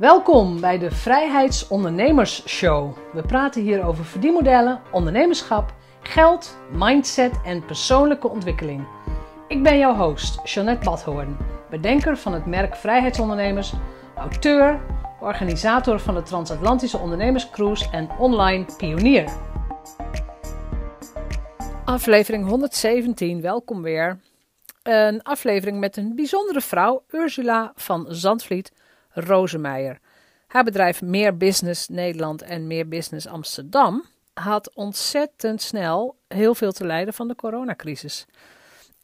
Welkom bij de Vrijheidsondernemers Show. We praten hier over verdienmodellen, ondernemerschap, geld, mindset en persoonlijke ontwikkeling. Ik ben jouw host, Jeanette Badhoorn, bedenker van het merk Vrijheidsondernemers, auteur, organisator van de Transatlantische Ondernemerscruise en online pionier. Aflevering 117, welkom weer. Een aflevering met een bijzondere vrouw, Ursula van Zandvliet Rosemeijer. Haar bedrijf Meer Business Nederland en Meer Business Amsterdam had ontzettend snel heel veel te lijden van de coronacrisis.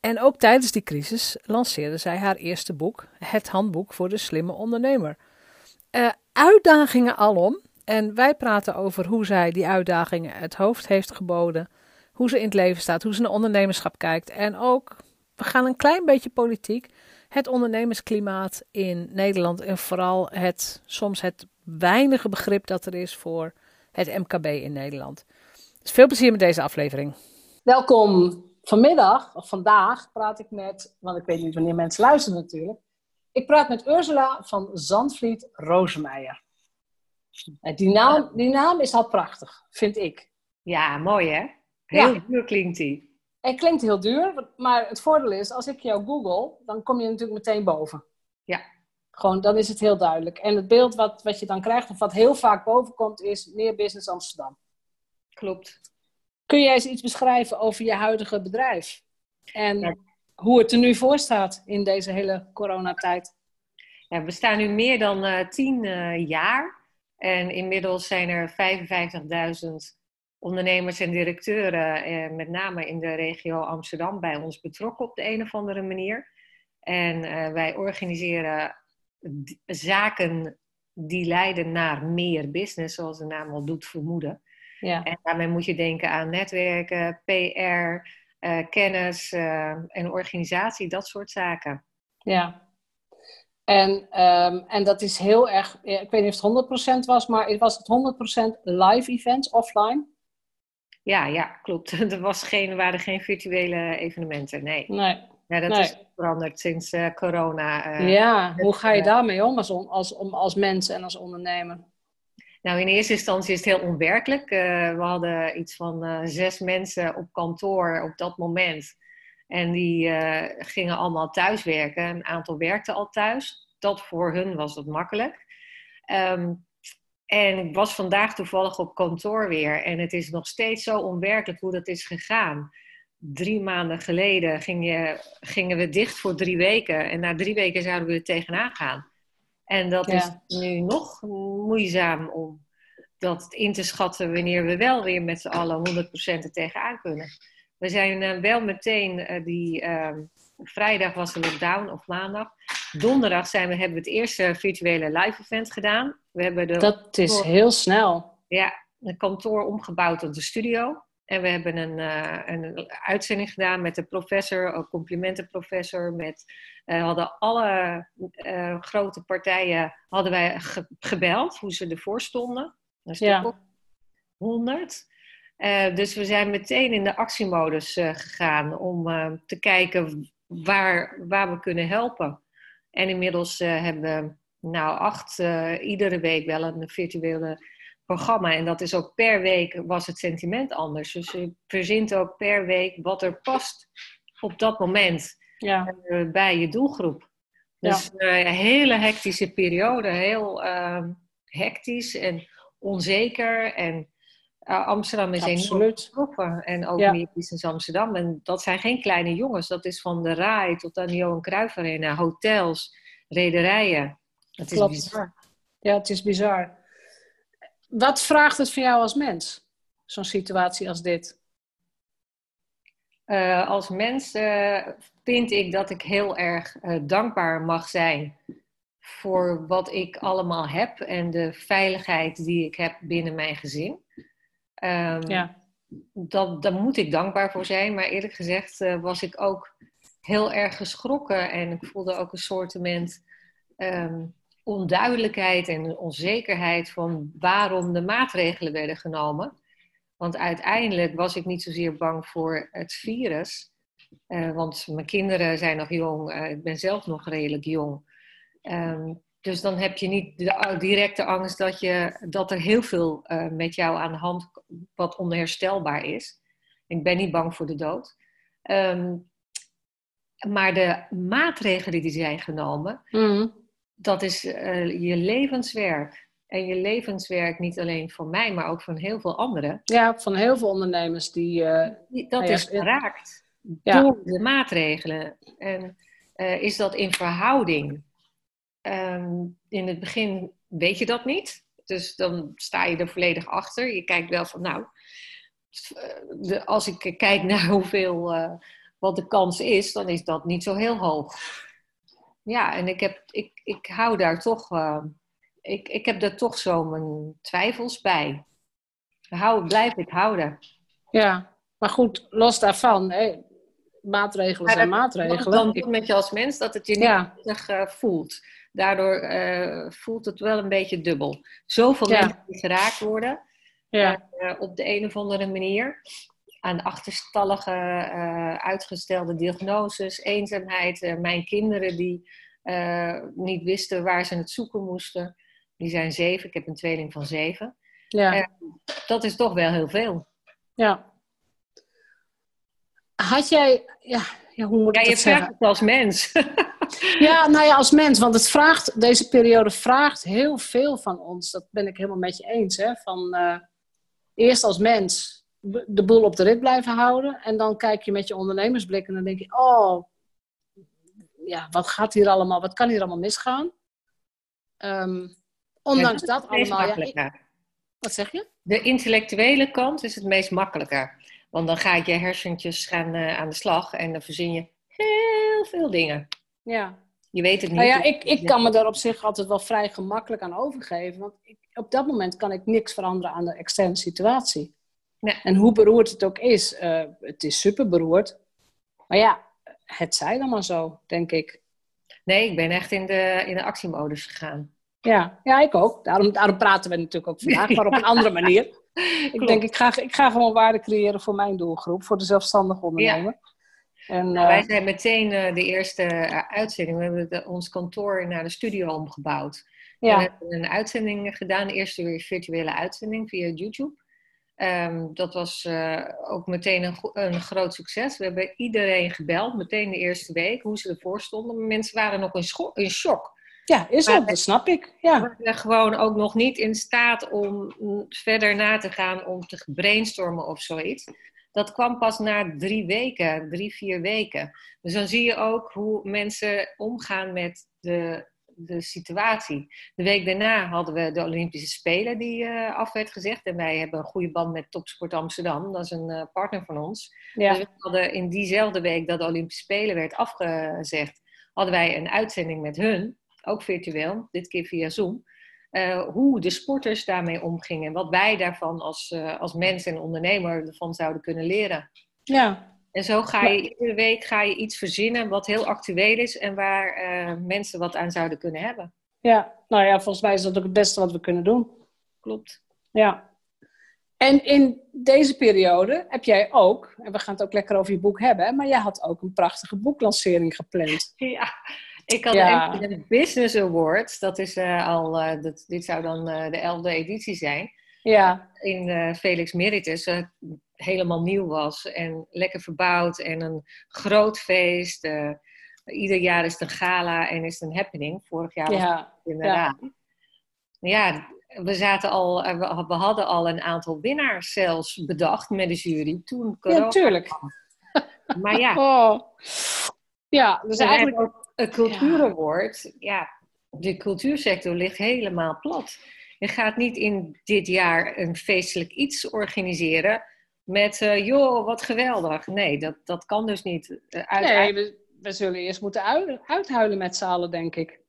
En ook tijdens die crisis lanceerde zij haar eerste boek, Het Handboek voor de Slimme Ondernemer. Uh, uitdagingen alom. En wij praten over hoe zij die uitdagingen het hoofd heeft geboden, hoe ze in het leven staat, hoe ze naar ondernemerschap kijkt en ook, we gaan een klein beetje politiek, het ondernemersklimaat in Nederland en vooral het, soms het weinige begrip dat er is voor het MKB in Nederland. Dus veel plezier met deze aflevering. Welkom. Vanmiddag, of vandaag, praat ik met, want ik weet niet wanneer mensen luisteren natuurlijk. Ik praat met Ursula van Zandvliet Rosemeijer. Die naam, die naam is al prachtig, vind ik. Ja, mooi hè? Heel ja. klinkt die. Het klinkt heel duur, maar het voordeel is, als ik jou google, dan kom je natuurlijk meteen boven. Ja. Gewoon, dan is het heel duidelijk. En het beeld wat, wat je dan krijgt, of wat heel vaak boven komt, is meer Business Amsterdam. Klopt. Kun jij eens iets beschrijven over je huidige bedrijf? En hoe het er nu voor staat in deze hele coronatijd? Ja, we staan nu meer dan uh, tien uh, jaar. En inmiddels zijn er 55.000 ondernemers en directeuren, eh, met name in de regio Amsterdam, bij ons betrokken op de een of andere manier. En eh, wij organiseren zaken die leiden naar meer business, zoals de naam al doet vermoeden. Ja. En daarmee moet je denken aan netwerken, PR, eh, kennis uh, en organisatie, dat soort zaken. Ja. En, um, en dat is heel erg, ik weet niet of het 100% was, maar was het 100% live events offline? Ja, ja, klopt. Er was geen, waren geen virtuele evenementen, nee. Nee. Ja, dat is veranderd sinds uh, corona. Uh, ja, hoe ga je daarmee om als, als, als mens en als ondernemer? Nou, in eerste instantie is het heel onwerkelijk. Uh, we hadden iets van zes mensen op kantoor op dat moment. En die gingen allemaal thuiswerken. Een aantal werkte al thuis. Dat voor hun was het makkelijk. Um, en ik was vandaag toevallig op kantoor weer. En het is nog steeds zo onwerkelijk hoe dat is gegaan. Drie maanden geleden ging je, gingen we dicht voor drie weken. En na drie weken zouden we er tegenaan gaan. En dat is nu nog moeizaam om dat in te schatten wanneer we wel weer met z'n allen 100% er tegenaan kunnen. We zijn uh, wel meteen uh, die uh, vrijdag was de lockdown of maandag. Donderdag zijn we, hebben we het eerste virtuele live event gedaan. We hebben de dat is heel snel. Ja, een kantoor omgebouwd tot de studio. En we hebben een, uh, een uitzending gedaan met de professor, een complimentenprofessor. Met, uh, hadden alle uh, grote partijen hadden wij ge gebeld, hoe ze ervoor stonden. Dat is ja. 100. dus we zijn meteen in de actiemodus gegaan om te kijken waar, waar we kunnen helpen. En inmiddels hebben we nou, acht, uh, iedere week wel een virtuele programma. En dat is ook per week was het sentiment anders. Dus je verzint ook per week wat er past op dat moment ja. uh, bij je doelgroep. Dus ja. een hele hectische periode, heel uh, hectisch en onzeker. En Amsterdam is enorm getroffen. En ook ja. meer Business Amsterdam. En dat zijn geen kleine jongens. Dat is van de RAI tot aan de Johan Cruijff Arena, hotels, rederijen. Het is bizar. Ja, het is bizar. Wat vraagt het van jou als mens, zo'n situatie als dit? Uh, als mens uh, vind ik dat ik heel erg uh, dankbaar mag zijn voor wat ik allemaal heb en de veiligheid die ik heb binnen mijn gezin. Um, ja. dat, daar moet ik dankbaar voor zijn, maar eerlijk gezegd was ik ook heel erg geschrokken en ik voelde ook een soortement um, onduidelijkheid en onzekerheid van waarom de maatregelen werden genomen. Want uiteindelijk was ik niet zozeer bang voor het virus. Uh, want mijn kinderen zijn nog jong, uh, ik ben zelf nog redelijk jong. Um, dus dan heb je niet de directe angst dat, je, dat er heel veel uh, met jou aan de hand wat onherstelbaar is. Ik ben niet bang voor de dood. Um, maar de maatregelen die zijn genomen, mm. Dat is uh, je levenswerk. En je levenswerk niet alleen voor mij, maar ook van heel veel anderen. Ja, van heel veel ondernemers die. Uh, dat is geraakt ja. door de maatregelen. En uh, is dat in verhouding? Um, in het begin weet je dat niet. Dus dan sta je er volledig achter. Je kijkt wel van, nou, de, als ik kijk naar hoeveel, uh, wat de kans is, dan is dat niet zo heel hoog. Ja, en ik, heb, ik, ik hou daar toch, uh, ik, ik heb daar toch zo mijn twijfels bij. Hou, blijf ik houden. Ja, maar goed, los daarvan, hè, maatregelen zijn maatregelen. Dan doen met je als mens dat het je niet ja. uh, voelt. Daardoor uh, voelt het wel een beetje dubbel. Zoveel ja. mensen die geraakt worden ja. op de een of andere manier. Aan achterstallige, uitgestelde diagnoses, eenzaamheid. mijn kinderen die niet wisten waar ze het zoeken moesten. Die zijn zeven. Ik heb een tweeling van zeven. Ja. dat is toch wel heel veel. Ja. Had jij, ja, ja hoe moet ja, ik je vraagt het als mens. ja, nou ja, als mens. Want het vraagt, deze periode vraagt heel veel van ons. Dat ben ik helemaal met je eens. Hè? Van, uh, eerst als mens de boel op de rit blijven houden. En dan kijk je met je ondernemersblik en dan denk je... Oh, ja, wat gaat hier allemaal, wat kan hier allemaal misgaan? Um, ondanks ja, dat, allemaal... Ja, ik, wat zeg je? De intellectuele kant is het meest makkelijker. Want dan ga je hersentjes gaan uh, aan de slag en dan verzin je heel veel dingen. Ja. Je weet het niet. Nou ja, ik, ik kan me daar op zich altijd wel vrij gemakkelijk aan overgeven. Want ik, op dat moment kan ik niks veranderen aan de externe situatie. En hoe beroerd het ook is, uh, het is super beroerd. Maar ja, het zij dan maar zo, denk ik. Nee, ik ben echt in de, in de actiemodus gegaan. Ja, ja, ik ook. Daarom, daarom praten we natuurlijk ook vandaag, maar op een andere manier. ik denk, ik ga, ik ga gewoon waarde creëren voor mijn doelgroep, voor de zelfstandige ondernemer. Ja. En, nou, wij zijn meteen uh, de eerste uh, uitzending. We hebben de, ons kantoor naar de studio omgebouwd. Ja. We hebben een uitzending gedaan, de eerste virtuele uitzending via YouTube. Um, dat was uh, ook meteen een, een, groot succes. We hebben iedereen gebeld, meteen de eerste week, hoe ze ervoor stonden. Mensen waren nog in, in shock. Ja, is dat, dat snap ik. Ja. We waren gewoon ook nog niet in staat om verder na te gaan om te brainstormen of zoiets. Dat kwam pas na drie weken, drie, vier weken. Dus dan zie je ook hoe mensen omgaan met de, de situatie. De week daarna hadden we de Olympische Spelen die uh, af werd gezegd. En wij hebben een goede band met Topsport Amsterdam. Dat is een uh, partner van ons. Ja. Dus we hadden in diezelfde week dat de Olympische Spelen werd afgezegd, hadden wij een uitzending met hun ook virtueel, dit keer via Zoom, uh, hoe de sporters daarmee omgingen. Wat wij daarvan als, als mens en ondernemer ervan zouden kunnen leren. Ja. En zo ga je iedere week ga je iets verzinnen wat heel actueel is en waar uh, mensen wat aan zouden kunnen hebben. Ja, nou ja, volgens mij is dat ook het beste wat we kunnen doen. Klopt. Ja. En in deze periode heb jij ook, en we gaan het ook lekker over je boek hebben, maar jij had ook een prachtige boeklancering gepland. Ja, ik had ja. een Business Awards, dat is uh, al, uh, dat, dit zou dan de elfde editie zijn. Ja. In Felix Meritus, helemaal nieuw was en lekker verbouwd en een groot feest. ieder jaar is het een gala en is het een happening. Vorig jaar was ja. het inderdaad. Ja. ja, we, zaten al, we hadden al een aantal winnaars zelfs bedacht met de jury toen corona Ja, tuurlijk. Maar ja. Oh. Ja, dus eigenlijk... Ook een cultuuraward, ja. ja, de cultuursector ligt helemaal plat. Je gaat niet in dit jaar een feestelijk iets organiseren met, uh, joh, wat geweldig. Nee, dat, dat kan dus niet. Uh, nee, we, we, zullen eerst moeten uit, uithuilen met z'n allen, denk ik.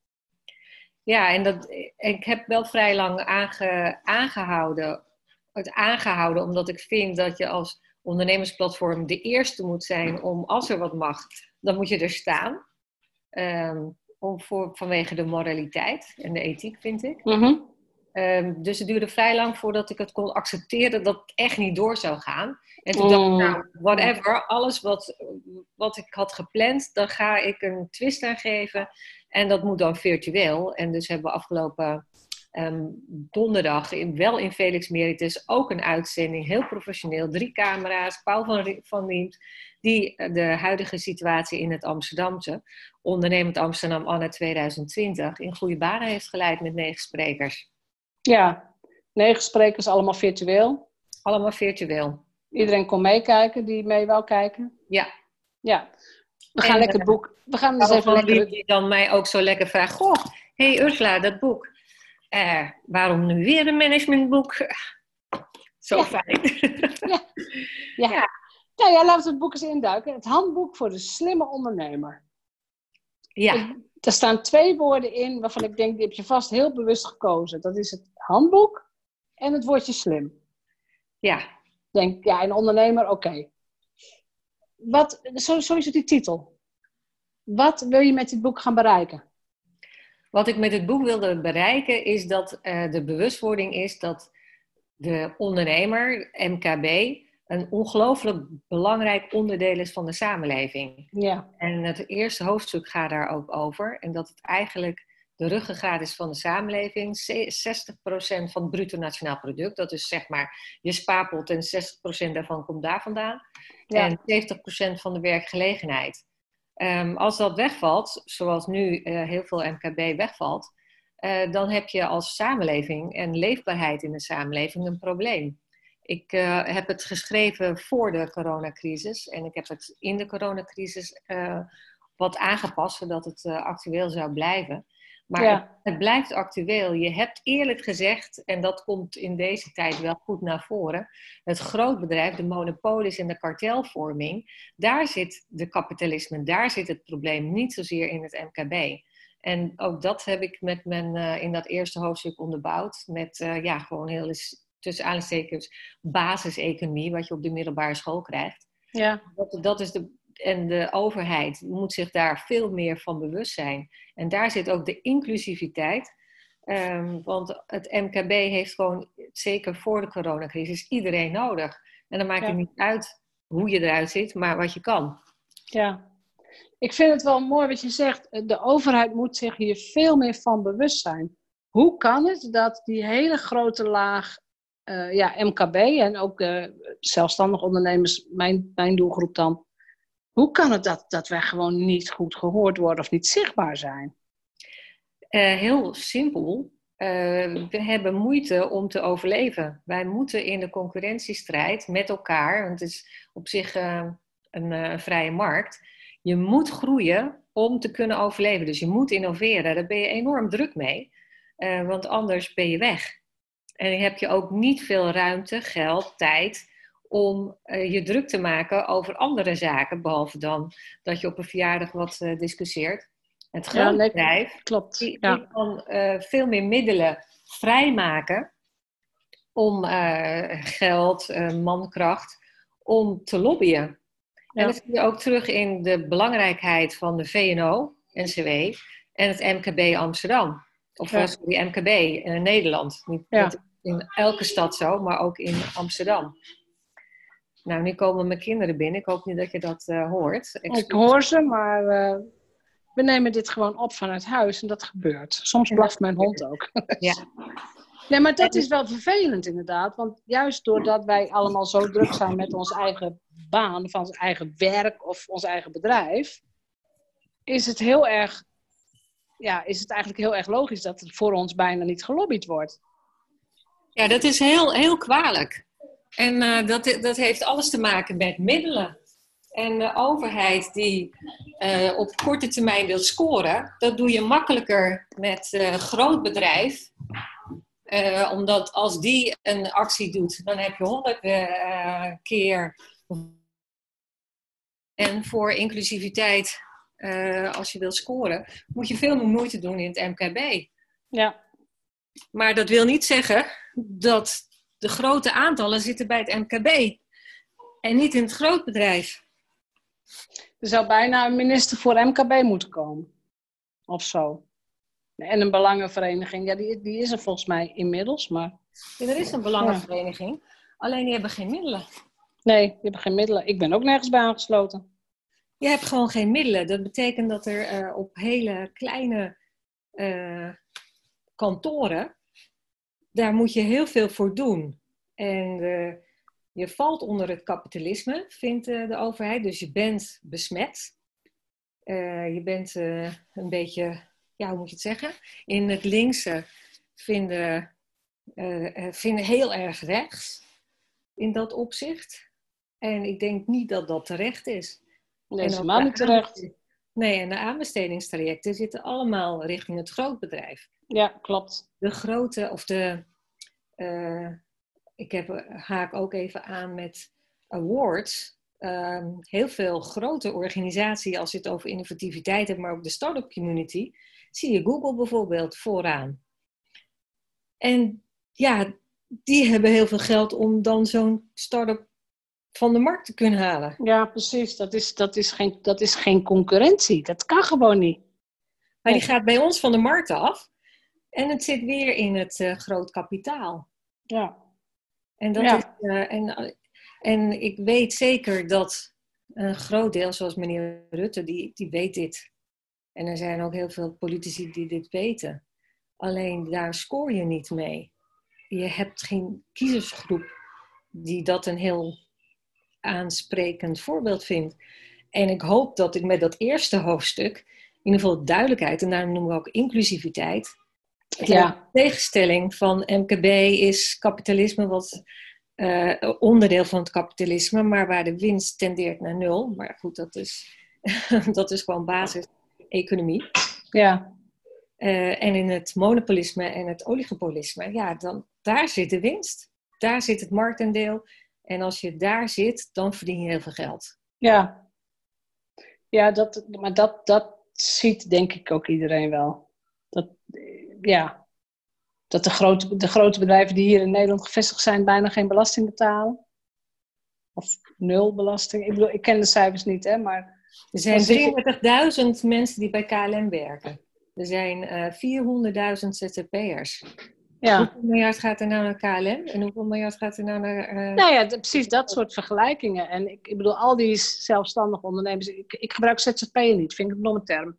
Ja, en dat, ik heb wel vrij lang aange, aangehouden, het aangehouden, omdat ik vind dat je als ondernemersplatform de eerste moet zijn om, als er wat mag, dan moet je er staan. Um, om voor, vanwege de moraliteit en de ethiek, vind ik. Mm -hmm. Ehm, dus het duurde vrij lang voordat ik het kon accepteren dat het echt niet door zou gaan. En toen dacht ik, Mm. nou, whatever, alles wat, wat ik had gepland, daar ga ik een twist aan geven. En dat moet dan virtueel. En dus hebben we afgelopen ehm, donderdag, in, wel in Felix Meritus, ook een uitzending, heel professioneel, drie camera's, Paul van, van Riemt, die eh, de huidige situatie in het Amsterdamse, ondernemend Amsterdam Anne 2020, in goede banen heeft geleid met negen sprekers. Ja, negen sprekers, allemaal virtueel. Allemaal virtueel. Iedereen kon meekijken die mee wou kijken. Ja. Ja. We gaan En, lekker eh, boek. We gaan dus even lekker. die dan mij ook zo lekker vraagt, goh, hey Ursula, dat boek, eh, waarom nu weer een managementboek? Zo Ja. fijn. Ja. Ja. Nou ja, laten we het boek eens induiken. Het handboek voor de slimme ondernemer. ja. Er staan twee woorden in waarvan ik denk, die heb je vast heel bewust gekozen. Dat is het handboek en het woordje slim. ja. Denk, ja, een ondernemer, oké. Wat, zo, zo is het die titel. Wat wil je met dit boek gaan bereiken? Wat ik met het boek wilde bereiken is dat eh, de bewustwording is dat de ondernemer, MKB, een ongelooflijk belangrijk onderdeel is van de samenleving. Ja, En het eerste hoofdstuk gaat daar ook over. En dat het eigenlijk de ruggengraat is van de samenleving. Ze- 60% van het bruto nationaal product. Dat is zeg maar je spaarpot en 60% daarvan komt daar vandaan. Ja. En 70% van de werkgelegenheid. Ehm, als dat wegvalt, zoals nu eh, heel veel MKB wegvalt, eh, dan heb je als samenleving en leefbaarheid in de samenleving een probleem. Ik eh, heb het geschreven voor de coronacrisis en ik heb het in de coronacrisis eh, wat aangepast zodat het eh, actueel zou blijven. Maar Ja. het, het blijft actueel. Je hebt eerlijk gezegd, en dat komt in deze tijd wel goed naar voren, het grootbedrijf, de monopolies en de kartelvorming, daar zit de kapitalisme, daar zit het probleem, niet zozeer in het MKB. En ook dat heb ik met mijn, in dat eerste hoofdstuk onderbouwd. Met ja, gewoon heel eens tussen aanstekens basiseconomie, wat je op de middelbare school krijgt. ja, Dat, dat is de, en de overheid moet zich daar veel meer van bewust zijn. En daar zit ook de inclusiviteit. Ehm, want het MKB heeft gewoon, zeker voor de coronacrisis, iedereen nodig. En dan maakt Ja. het niet uit hoe je eruit zit, maar wat je kan. ja. Ik vind het wel mooi wat je zegt. De overheid moet zich hier veel meer van bewust zijn. Hoe kan het dat die hele grote laag eh, ja, MKB en ook eh, zelfstandig ondernemers, mijn, mijn doelgroep dan. Hoe kan het dat, dat wij gewoon niet goed gehoord worden of niet zichtbaar zijn? Eh, heel simpel. We hebben moeite om te overleven. Wij moeten in de concurrentiestrijd met elkaar, want het is op zich een vrije markt, je moet groeien om te kunnen overleven. Dus je moet innoveren. Daar ben je enorm druk mee, want anders ben je weg. En dan heb je ook niet veel ruimte, geld, tijd om eh, je druk te maken over andere zaken, behalve dan dat je op een verjaardag wat eh, discussieert. Het grote bedrijf Klopt. die, Ja. kan eh, veel meer middelen vrijmaken om geld, mankracht, om te lobbyen. Ja. En dat zie je ook terug in de belangrijkheid van de VNO, NCW en het MKB Amsterdam. Of sorry, MKB in Nederland. Niet, Ja. niet in elke stad zo, maar ook in Amsterdam. Nou, nu komen mijn kinderen binnen. Ik hoop niet dat je dat eh, hoort. Ik hoor ze, maar eh, we nemen dit gewoon op vanuit huis en dat gebeurt. Soms blaft mijn hond ook. Ja. Nee, maar dat is wel vervelend inderdaad. Want juist doordat wij allemaal zo druk zijn met ons eigen baan, of ons eigen werk of ons eigen bedrijf, is het heel erg, ja, is het eigenlijk heel erg logisch dat er voor ons bijna niet gelobbyd wordt. Ja, dat is heel, heel kwalijk. En eh, dat, dat heeft alles te maken met middelen. En de overheid die eh, op korte termijn wil scoren, dat doe je makkelijker met een groot bedrijf. Eh, omdat als die een actie doet, dan heb je honderd keer. En voor inclusiviteit, eh, als je wil scoren, moet je veel meer moeite doen in het MKB. Ja, Maar dat wil niet zeggen dat de grote aantallen zitten bij het MKB en niet in het grootbedrijf. er zou bijna een minister voor MKB moeten komen. Of zo. En een belangenvereniging, ja, die, die is er volgens mij inmiddels, maar... Ja, er is een belangenvereniging, alleen die hebben geen middelen. Nee, die hebben geen middelen. Ik ben ook nergens bij aangesloten. Je hebt gewoon geen middelen. Dat betekent dat er uh, op hele kleine uh, kantoren, daar moet je heel veel voor doen. En uh, je valt onder het kapitalisme, vindt de overheid. Dus je bent besmet. je bent een beetje, ja, hoe moet je het zeggen? In het linkse vinden, vinden heel erg rechts in dat opzicht. En ik denk niet dat dat terecht is. Nee, helemaal niet terecht. Nee, en de aanbestedingstrajecten zitten allemaal richting het grootbedrijf. Ja, klopt. De grote, of de, uh, ik heb, haak ook even aan met awards. Uh, heel veel grote organisaties, als je het over innovativiteit hebt, maar ook de start-up community, zie je Google bijvoorbeeld vooraan. En ja, die hebben heel veel geld om dan zo'n start-up van de markt te kunnen halen. Ja, precies. Dat is, dat is, geen, dat is geen concurrentie. Dat kan gewoon niet. Maar die gaat bij ons van de markt af. En het zit weer in het uh, groot kapitaal. Ja. En, dat Is, uh, en, en ik weet zeker dat een groot deel, zoals meneer Rutte, die, die weet dit. En er zijn ook heel veel politici die dit weten. Alleen daar scoor je niet mee. Je hebt geen kiezersgroep die dat een heel aansprekend voorbeeld vind. En ik hoop dat ik met dat eerste hoofdstuk, in ieder geval duidelijkheid, en daarom noemen we ook inclusiviteit. Ja. De tegenstelling van MKB is kapitalisme, wat uh, onderdeel van het kapitalisme, maar waar de winst tendeert naar nul. Maar goed, dat is, dat is gewoon basis-economie. Ja. Uh, en in het monopolisme en het oligopolisme, ja, dan, daar zit de winst. Daar zit het marktendeel en als je daar zit, dan verdien je heel veel geld. Ja, ja dat, maar dat, dat ziet denk ik ook iedereen wel. Dat, ja, dat de grote, de grote bedrijven die hier in Nederland gevestigd zijn, bijna geen belasting betalen. Of nul belasting. Ik bedoel, ik ken de cijfers niet, hè, maar... Er zijn 33.000 mensen die bij KLM werken. Er zijn uh, 400.000 ZZP'ers. Ja. Hoeveel miljard gaat er nou naar KLM en hoeveel miljard gaat er nou naar... Uh... Nou ja, precies dat soort vergelijkingen. En ik, ik bedoel, al die zelfstandige ondernemers... Ik, ik gebruik ZZP'er niet, vind ik een domme term.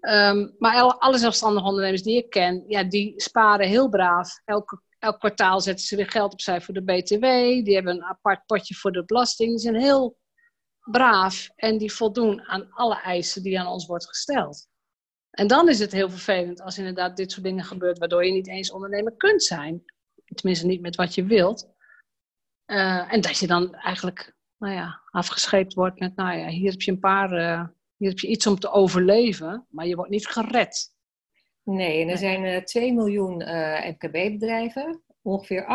Um, maar alle zelfstandige ondernemers die ik ken, ja, die sparen heel braaf. Elke, elk kwartaal zetten ze weer geld opzij voor de BTW. Die hebben een apart potje voor de belasting. Die zijn heel braaf en die voldoen aan alle eisen die aan ons wordt gesteld. En dan is het heel vervelend als inderdaad dit soort dingen gebeurt, waardoor je niet eens ondernemer kunt zijn. Tenminste, niet met wat je wilt. Uh, en dat je dan eigenlijk, nou ja, afgescheept wordt met, nou ja, hier heb je een paar, uh, hier heb je iets om te overleven, maar je wordt niet gered. Nee, en er zijn uh, 2 miljoen MKB-bedrijven. Ongeveer 98%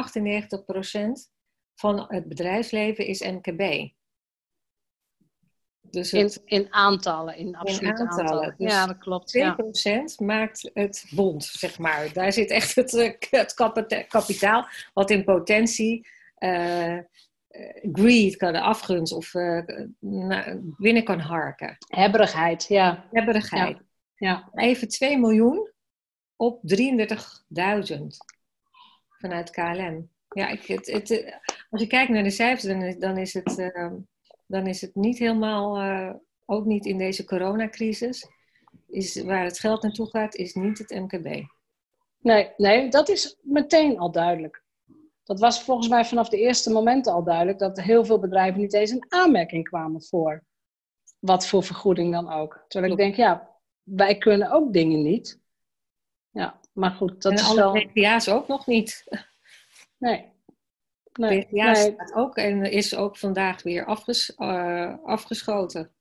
van het bedrijfsleven is MKB. Dus in, in aantallen, in absolute in aantallen. Dus ja, dat klopt. 2% ja. maakt het bond, zeg maar. Daar zit echt het, eh, het kapitaal, wat in potentie uh, greed, kan de afgunst of uh, binnen kan harken. Hebberigheid, ja. Hebberigheid. Ja. ja. Even 2 miljoen op 33.000 vanuit KLM. Ja, ik, het, het, als je kijkt naar de cijfers, dan dan is het dan is het niet helemaal, uh, ook niet in deze coronacrisis, is, waar het geld naartoe gaat, is niet het MKB. Nee, nee, dat is meteen al duidelijk. Dat was volgens mij vanaf de eerste momenten al duidelijk dat heel veel bedrijven niet eens in aanmerking kwamen voor wat voor vergoeding dan ook. Terwijl ik denk, ja, wij kunnen ook dingen niet. Ja, maar goed, dat en is alle wel... PGA's ook nog niet. Nee, Nee, staat ook en is ook vandaag weer afges, uh, afgeschoten.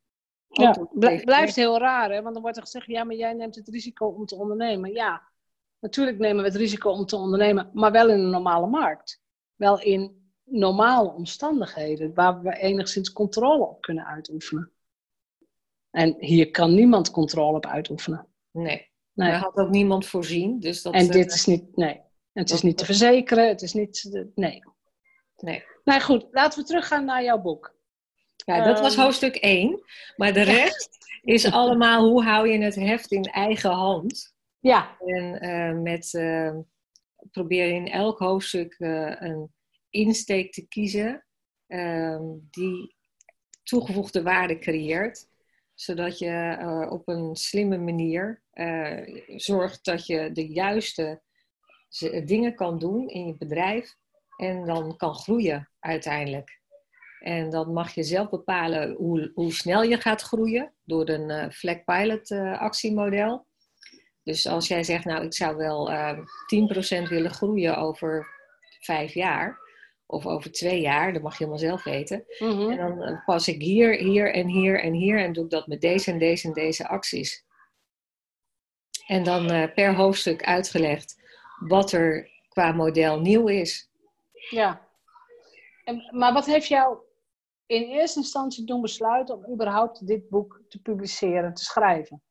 Ja, blijft heel raar, hè? want dan wordt er gezegd, ja, maar jij neemt het risico om te ondernemen. Ja, natuurlijk nemen we het risico om te ondernemen, maar wel in een normale markt. Wel in normale omstandigheden, waar we enigszins controle op kunnen uitoefenen. En hier kan niemand controle op uitoefenen. Nee, nee. daar had ook niemand voorzien. Dus dat, en dit eh, is niet, nee. Het is niet te verzekeren, het is niet, nee. Nee. Nou goed, laten we teruggaan naar jouw boek. Ja, dat was ehm, hoofdstuk 1. Maar de rest is allemaal hoe hou je het heft in eigen hand. Ja. En met probeer in elk hoofdstuk een insteek te kiezen ehm, die toegevoegde waarde creëert, zodat je op een slimme manier zorgt dat je de juiste dingen kan doen in je bedrijf en dan kan groeien uiteindelijk. En dan mag je zelf bepalen hoe, hoe snel je gaat groeien door een uh, Flag Pilot uh, actiemodel. Dus als jij zegt, nou ik zou wel uh, ehm, 10% willen groeien over vijf jaar, of over twee jaar, dat mag je helemaal zelf weten. Mhm. En dan eh, pas ik hier, hier en hier en hier en doe ik dat met deze en deze en deze acties. En dan per hoofdstuk uitgelegd wat er qua model nieuw is. Ja. En, maar wat heeft jou in eerste instantie doen besluiten om überhaupt dit boek te publiceren, te schrijven?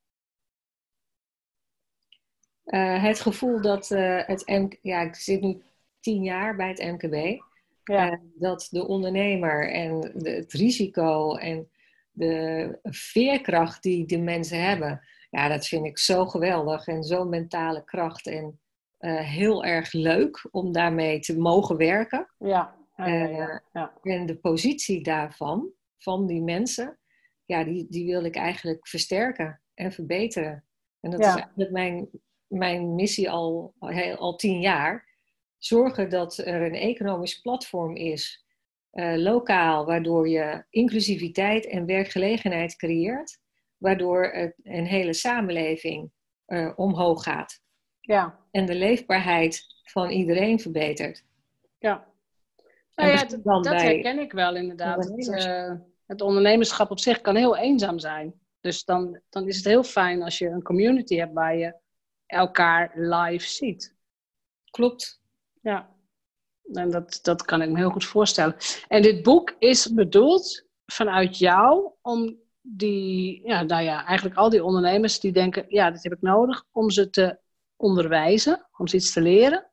Uh, het gevoel dat uh, het MK, ja, ik zit nu tien jaar bij het MKB, ja. uh, dat de ondernemer en de, het risico en de veerkracht die de mensen hebben, ja, dat vind ik zo geweldig en zo'n mentale kracht en heel erg leuk om daarmee te mogen werken. Ja. Ja, ja. En de positie daarvan, van die mensen, ja, die, die wil ik eigenlijk versterken en verbeteren. En dat is eigenlijk mijn, mijn missie al, al, al tien jaar. Zorgen dat er een economisch platform is, eh, lokaal, waardoor je inclusiviteit en werkgelegenheid creëert. Waardoor het, een hele samenleving eh, omhoog gaat. Ja. En de leefbaarheid van iedereen verbetert. ja. Nou ja, dat, dat herken ik wel inderdaad. Het, eh, het ondernemerschap op zich kan heel eenzaam zijn. Dus dan, dan is het heel fijn als je een community hebt waar je elkaar live ziet. Klopt. Ja, en dat, dat kan ik me heel goed voorstellen. En dit boek is bedoeld vanuit jou om die, ja, nou ja, eigenlijk al die ondernemers die denken, ja, dit heb ik nodig, om ze te onderwijzen, om ze iets te leren,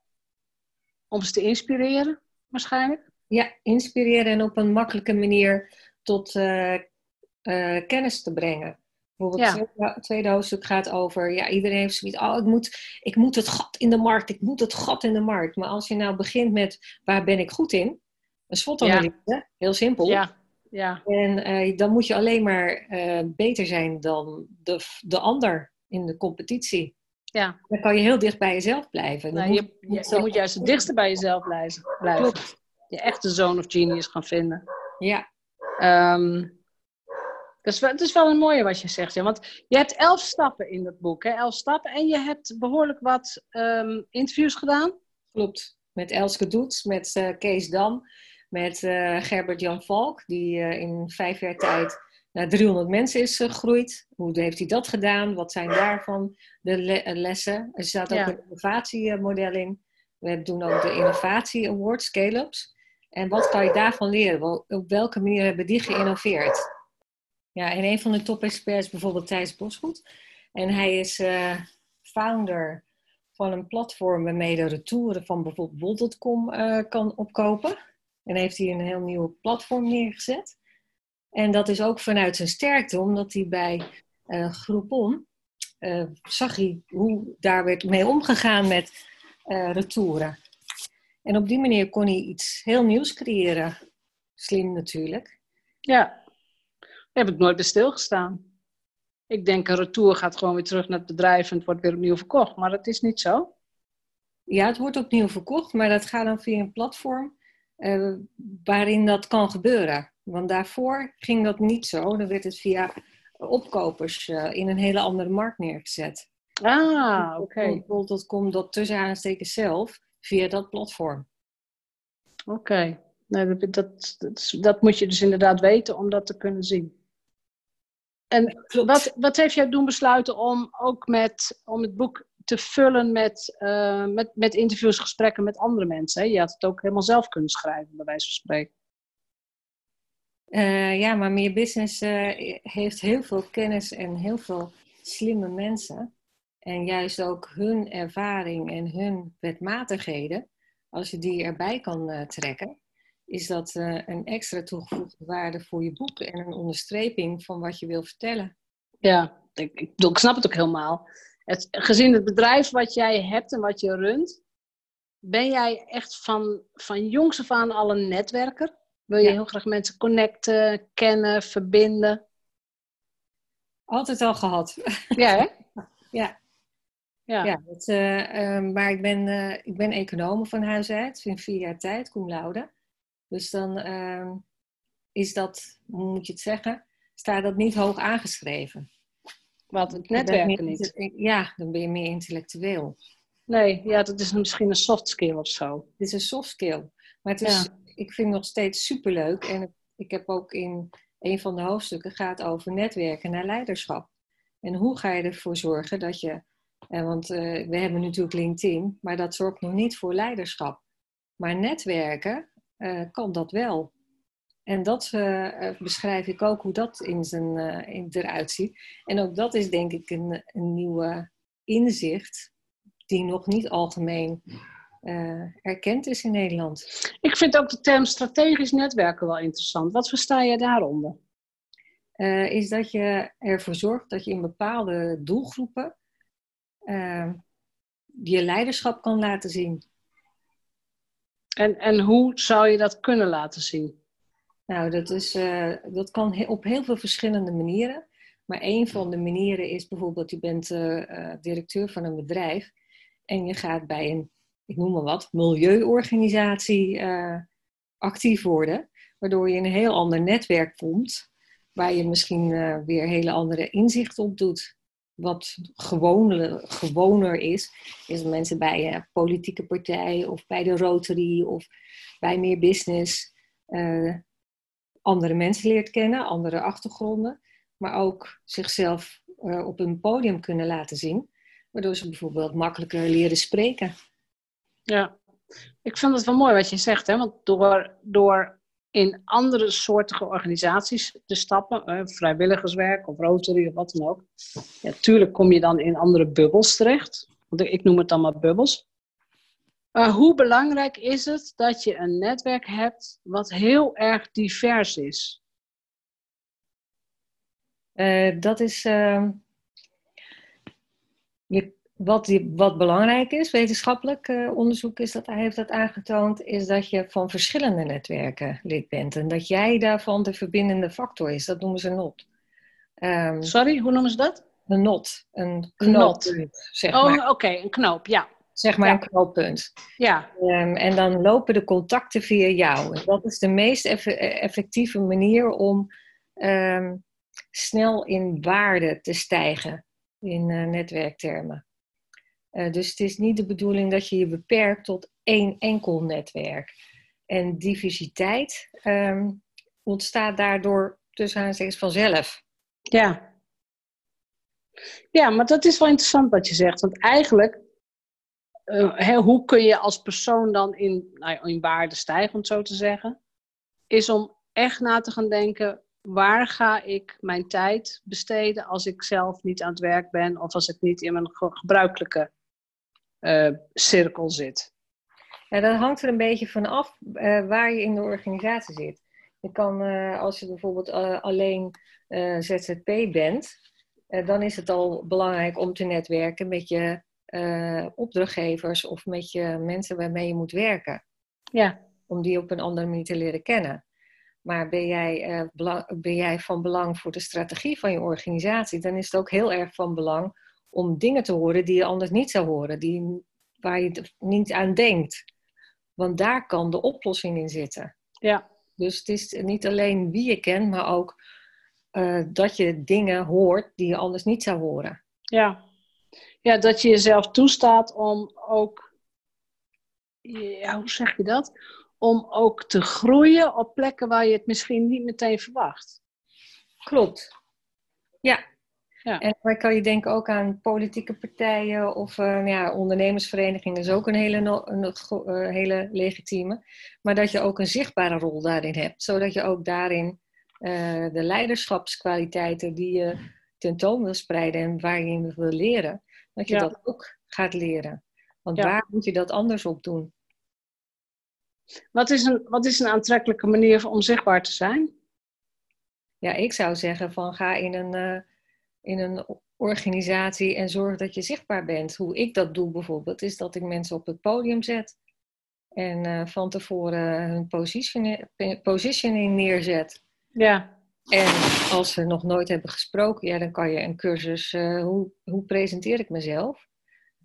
om ze te inspireren, waarschijnlijk. Ja, inspireren en op een makkelijke manier tot eh, eh, kennis te brengen. Bijvoorbeeld Ja. het tweede, tweede hoofdstuk gaat over, ja, iedereen heeft zoiets, oh, ik moet, ik moet het gat in de markt, ik moet het gat in de markt. Maar als je nou begint met, waar ben ik goed in? Een SWOT-analyse, heel simpel. Ja, ja, En eh, dan moet je alleen maar beter zijn dan de, de ander in de competitie. Ja. Dan kan je heel dicht bij jezelf blijven. Nou, moet- je, je, je moet juist het dichtste bij jezelf blijven. Klopt. Je echte zone of genius gaan vinden. Ja, dat is wel, het is wel een mooie wat je zegt. Ja. Want je hebt elf stappen in dat boek. Hè? Elf stappen. En je hebt behoorlijk wat ehm, interviews gedaan. Klopt. Met Elske Doets, met eh, Kees Dam, met eh, Gerbert-Jan Valk, die eh, in vijf jaar tijd naar 300 mensen is gegroeid. Hoe heeft hij dat gedaan? Wat zijn daarvan de le- eh, lessen? Er staat ook Ja. een innovatiemodel in. We doen ook de Innovatie Award, Scale-ups. En wat kan je daarvan leren? Op welke manier hebben die geïnnoveerd? Ja, en een van de top-experts is bijvoorbeeld Thijs Bosgoed. En hij is eh, founder van een platform waarmee de retouren van bijvoorbeeld bol.com eh, kan opkopen. En heeft hij een heel nieuw platform neergezet. En dat is ook vanuit zijn sterkte, omdat hij bij eh Groupon eh, zag hij hoe daar werd mee omgegaan met eh, retouren. En op die manier kon hij iets heel nieuws creëren. Slim natuurlijk. Ja. Daar heb ik nooit bij stilgestaan. Ik denk een retour gaat gewoon weer terug naar het bedrijf en het wordt weer opnieuw verkocht. Maar dat is niet zo. Ja, het wordt opnieuw verkocht, maar dat gaat dan via een platform waarin dat kan gebeuren. Want daarvoor ging dat niet zo. Dan werd het via opkopers eh, in een hele andere markt neergezet. Ah, oké. Bol.com dat tussen aanstekens zelf via dat platform. Oké. Nee, dat, dat, dat, dat moet je dus inderdaad weten om dat te kunnen zien. En wat, wat heeft jou doen besluiten om ook met, om het boek te vullen met, eh, met, met interviews, gesprekken met andere mensen? Hè? Je had het ook helemaal zelf kunnen schrijven, bij wijze van spreken. Eh, ja, maar meer business eh, heeft heel veel kennis en heel veel slimme mensen. En juist ook hun ervaring en hun wetmatigheden, als je die erbij kan eh, trekken, is dat een extra toegevoegde waarde voor je boek en een onderstreping van wat je wil vertellen. Ja, ik, ik snap het ook helemaal. het, gezien het bedrijf wat jij hebt en wat je runt, ben jij echt van, van jongs af aan al een netwerker? Wil je heel graag mensen connecten, kennen, verbinden? Altijd al gehad. Ja, hè? ja. Ja, ja dat, uh, maar ik ben, uh, ik ben econoom van huis uit, in vier jaar tijd, cum laude. Dus dan uh, is dat, hoe moet je het zeggen, staat dat niet hoog aangeschreven. Wat, het netwerken niet? Ja, dan ben je meer intellectueel. Nee, ja, dat is misschien een soft skill of zo. Het is een soft skill. Maar het is, ik vind het nog steeds superleuk. En ik heb ook in een van de hoofdstukken gaat over netwerken naar leiderschap. En hoe ga je ervoor zorgen dat je... Eh, want uh, we hebben natuurlijk LinkedIn, maar dat zorgt nog niet voor leiderschap. Maar netwerken uh, kan dat wel. En dat beschrijf ik ook, hoe dat in zijn, in, eruit ziet. En ook dat is denk ik een, een nieuwe inzicht die nog niet algemeen uh, erkend is in Nederland. Ik vind ook de term strategisch netwerken wel interessant. Wat versta je daaronder? Uh, is dat je ervoor zorgt dat je in bepaalde doelgroepen uh, je leiderschap kan laten zien. En, en hoe zou je dat kunnen laten zien? Nou, dat, is, dat kan op heel veel verschillende manieren. Maar een van de manieren is bijvoorbeeld, je bent directeur van een bedrijf en je gaat bij een, ik noem maar wat, milieuorganisatie uh, actief worden, waardoor je een heel ander netwerk komt, waar je misschien uh, weer hele andere inzichten op doet. Wat gewoner, gewoner is, is dat mensen bij een politieke partij of bij de Rotary of bij meer business andere mensen leert kennen, andere achtergronden, maar ook zichzelf op een podium kunnen laten zien waardoor ze bijvoorbeeld makkelijker leren spreken. Ja, ik vind het wel mooi wat je zegt, hè? want door, door in andere soortige organisaties te stappen, eh, vrijwilligerswerk of Rotary of wat dan ook, ja, tuurlijk kom je dan in andere bubbels terecht. Want ik noem het dan maar bubbels. Maar hoe belangrijk is het dat je een netwerk hebt wat heel erg divers is? Uh, dat is. Uh, je, wat, die, wat belangrijk is, wetenschappelijk uh, onderzoek is dat, heeft dat aangetoond, is dat je van verschillende netwerken lid bent. En dat jij daarvan de verbindende factor is. Dat noemen ze NOT. Um, Sorry, hoe noemen ze dat? Een NOT. Een knooppunt, zeg oh, oké, okay, een knoop, ja. Zeg maar ja. een knooppunt. Ja. Um, en dan lopen de contacten via jou. En dat is de meest eff effectieve manier om um, snel in waarde te stijgen in uh, netwerktermen. Uh, dus het is niet de bedoeling dat je je beperkt tot één enkel netwerk. En diversiteit um, ontstaat daardoor tussen aanstekens vanzelf. Ja. Ja, maar dat is wel interessant wat je zegt. Want eigenlijk, hè, hoe kun je als persoon dan in, nou, in waarde stijgen, om het zo te zeggen, is om echt na te gaan denken, waar ga ik mijn tijd besteden als ik zelf niet aan het werk ben of als ik niet in mijn gebruikelijke cirkel zit? Ja, dat hangt er een beetje van af uh, waar je in de organisatie zit. Je kan, uh, als je bijvoorbeeld alleen ZZP bent, dan is het al belangrijk om te netwerken met je opdrachtgevers of met je mensen waarmee je moet werken. Ja. Om die op een andere manier te leren kennen. Maar ben jij, uh, belang, ben jij van belang voor de strategie van je organisatie, dan is het ook heel erg van belang om dingen te horen die je anders niet zou horen, die, waar je niet aan denkt. Want daar kan de oplossing in zitten. Ja. Dus het is niet alleen wie je kent, maar ook uh, dat je dingen hoort die je anders niet zou horen. Ja. ja, dat je jezelf toestaat om ook, ja, hoe zeg je dat? om ook te groeien op plekken waar je het misschien niet meteen verwacht. Klopt. Ja. Ja. En kan je denken ook aan politieke partijen of uh, ja, ondernemersverenigingen is ook een hele, een, uh, hele legitieme. Maar dat je ook een zichtbare rol daarin hebt, zodat je ook daarin uh, de leiderschapskwaliteiten die je tentoon wil spreiden en waar je in wil leren, dat je ja. dat ook gaat leren. Want ja. waar moet je dat anders op doen? Wat is, een, wat is een aantrekkelijke manier om zichtbaar te zijn? Ja, ik zou zeggen van ga in een, in een organisatie en zorg dat je zichtbaar bent. Hoe ik dat doe bijvoorbeeld, is dat ik mensen op het podium zet. En uh, van tevoren hun positioning, positioning neerzet. Ja. En als ze nog nooit hebben gesproken, ja, dan kan je een cursus, uh, hoe, hoe presenteer ik mezelf?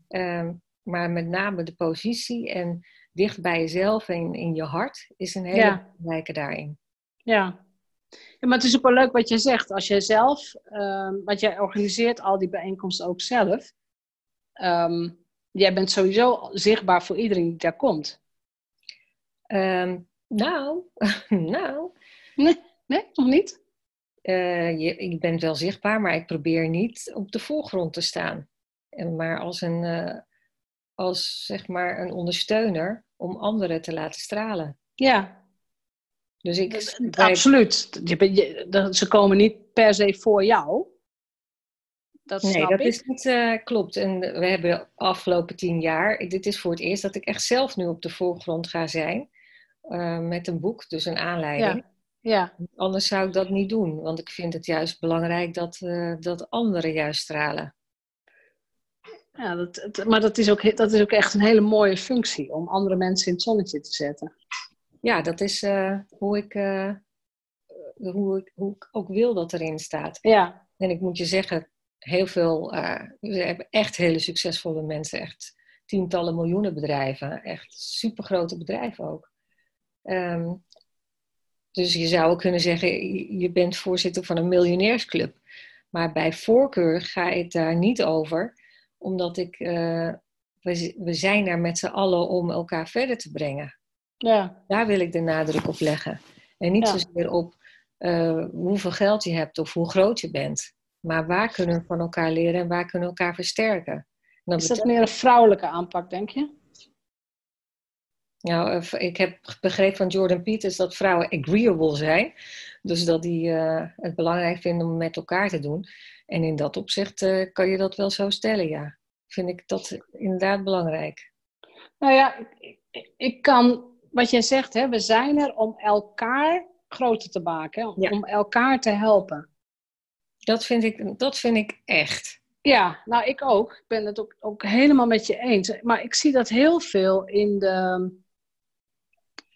Uh, maar met name de positie en dicht bij jezelf en in je hart is een hele ja. belangrijke daarin. Ja. Ja. maar het is ook wel leuk wat je zegt. Als jij zelf, um, want jij organiseert al die bijeenkomsten ook zelf. Um, jij bent sowieso zichtbaar voor iedereen die daar komt. Um, nou, nou. Nee, nee, nog niet? Uh, je, ik ben wel zichtbaar, maar ik probeer niet op de voorgrond te staan. En maar als een, uh, als zeg maar een ondersteuner om anderen te laten stralen. Ja. Dus ik. Absoluut. Je, je, ze komen niet per se voor jou. Dat nee, dat ik. is niet uh, klopt. En we hebben de afgelopen tien jaar, dit is voor het eerst dat ik echt zelf nu op de voorgrond ga zijn. Uh, met een boek, dus een aanleiding. Ja. ja. Anders zou ik dat niet doen, want ik vind het juist belangrijk dat, uh, dat anderen juist stralen. Ja, dat, maar dat is, ook, dat is ook echt een hele mooie functie om andere mensen in het zonnetje te zetten. Ja, dat is uh, hoe, ik, uh, hoe, ik, hoe ik ook wil dat erin staat. Ja. En ik moet je zeggen, heel veel, uh, we hebben echt hele succesvolle mensen, echt tientallen miljoenen bedrijven, echt supergrote bedrijven ook. Um, dus je zou kunnen zeggen, je bent voorzitter van een miljonairsclub. Maar bij voorkeur ga ik daar niet over omdat ik, we, we zijn er met z'n allen om elkaar verder te brengen. Ja. Daar wil ik de nadruk op leggen. En niet ja. zozeer op uh, hoeveel geld je hebt of hoe groot je bent. Maar waar kunnen we van elkaar leren en waar kunnen we elkaar versterken. Dat Is dat meer een vrouwelijke aanpak, denk je? Nou, ik heb begrepen van Jordan Peters dat vrouwen agreeable zijn. Dus dat die uh, het belangrijk vinden om met elkaar te doen. En in dat opzicht uh, kan je dat wel zo stellen, ja. Vind ik dat inderdaad belangrijk. Nou ja, ik, ik, ik kan, wat jij zegt, hè, we zijn er om elkaar groter te maken, ja. om elkaar te helpen. Dat vind ik, dat vind ik echt. Ja, nou ik ook. Ik ben het ook, ook helemaal met je eens. Maar ik zie dat heel veel in de.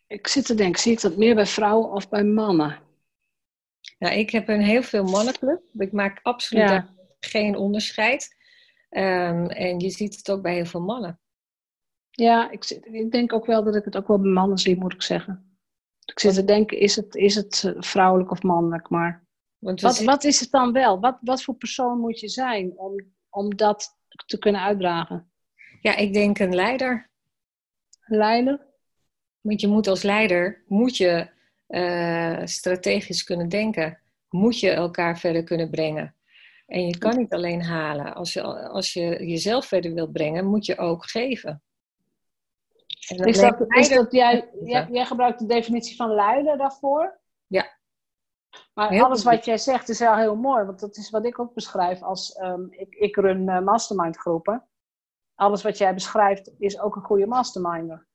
Ik zit te denken, zie ik dat meer bij vrouwen of bij mannen? Nou, ik heb een heel veel mannenclub. Ik maak absoluut ja. geen onderscheid. Um, en je ziet het ook bij heel veel mannen. Ja, ik, ik, denk ook wel dat ik het ook wel bij mannen zie, moet ik zeggen. Ik zit te denken, is het, is het eh, vrouwelijk of mannelijk? Maar wat, zien... wat is het dan wel? Wat, wat voor persoon moet je zijn om, om dat te kunnen uitdragen? Ja, ik denk een leider. Een leider? Want je moet als leider, moet je uh, strategisch kunnen denken. Moet je elkaar verder kunnen brengen. En je kan niet alleen halen. Als je, als je jezelf verder wilt brengen, moet je ook geven. Is dat, is dat jij, jij, jij, gebruikt de definitie van leider daarvoor? Ja. Maar heel alles wat jij zegt is wel heel mooi, want dat is wat ik ook beschrijf als um, ik, ik run uh, mastermind groepen. Alles wat jij beschrijft is ook een goede masterminder.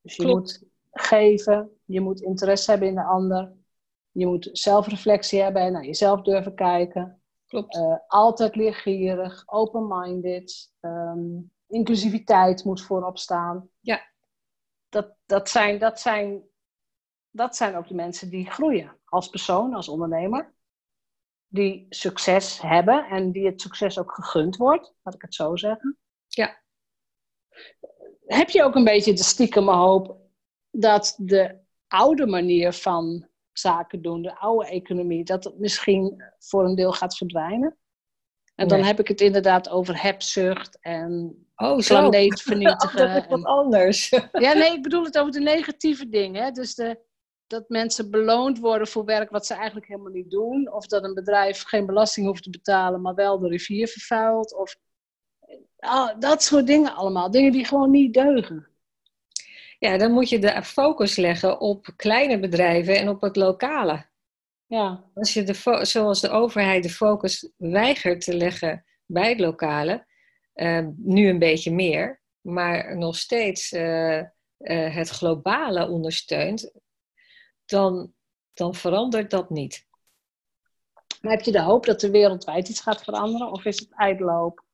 Dus je Klopt. moet geven, je moet interesse hebben in de ander, je moet zelfreflectie hebben en naar jezelf durven kijken. Klopt. Uh, altijd leergierig, open-minded, um, inclusiviteit moet voorop staan. Ja. Dat, dat, zijn, dat, zijn, dat zijn ook de mensen die groeien als persoon, als ondernemer. Die succes hebben en die het succes ook gegund wordt, laat ik het zo zeggen. Ja. Heb je ook een beetje de stiekeme hoop dat de oude manier van zaken doen, de oude economie, dat het misschien voor een deel gaat verdwijnen? En dan nee. heb ik het inderdaad over hebzucht en oh, planeet vernietigen. dat is wat anders. ja, nee, ik bedoel het over de negatieve dingen. Dus de, dat mensen beloond worden voor werk wat ze eigenlijk helemaal niet doen. Of dat een bedrijf geen belasting hoeft te betalen, maar wel de rivier vervuilt. Of oh, dat soort dingen allemaal. Dingen die gewoon niet deugen. Ja, dan moet je de focus leggen op kleine bedrijven en op het lokale. Ja. Als je de zoals de overheid de focus weigert te leggen bij het lokale, uh, nu een beetje meer, maar nog steeds uh, uh, het globale ondersteunt, dan, dan verandert dat niet. Maar heb je de hoop dat er wereldwijd iets gaat veranderen of is het?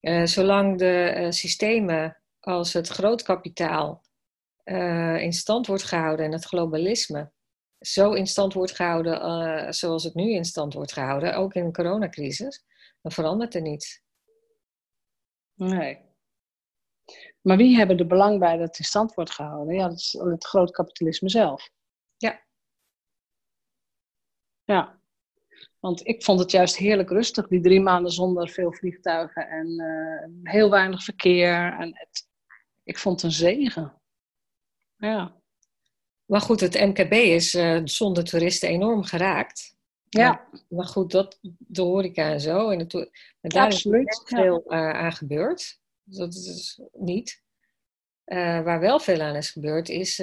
Uh, zolang de systemen als het grootkapitaal in stand wordt gehouden en het globalisme zo in stand wordt gehouden zoals het nu in stand wordt gehouden, ook in de coronacrisis, dan verandert er niets. Nee. Maar wie hebben er belang bij dat het in stand wordt gehouden? Ja, dat is het grootkapitalisme zelf. Ja. Ja. Want ik vond het juist heerlijk rustig, die drie maanden zonder veel vliegtuigen en uh, heel weinig verkeer. En het, ik vond het een zegen. Ja. Maar goed, het MKB is uh, zonder toeristen enorm geraakt. Ja. Maar, maar, goed, dat, de horeca en zo. En maar daar Absoluut, is veel uh, aan gebeurd. Dat is niet. waar wel veel aan is gebeurd, is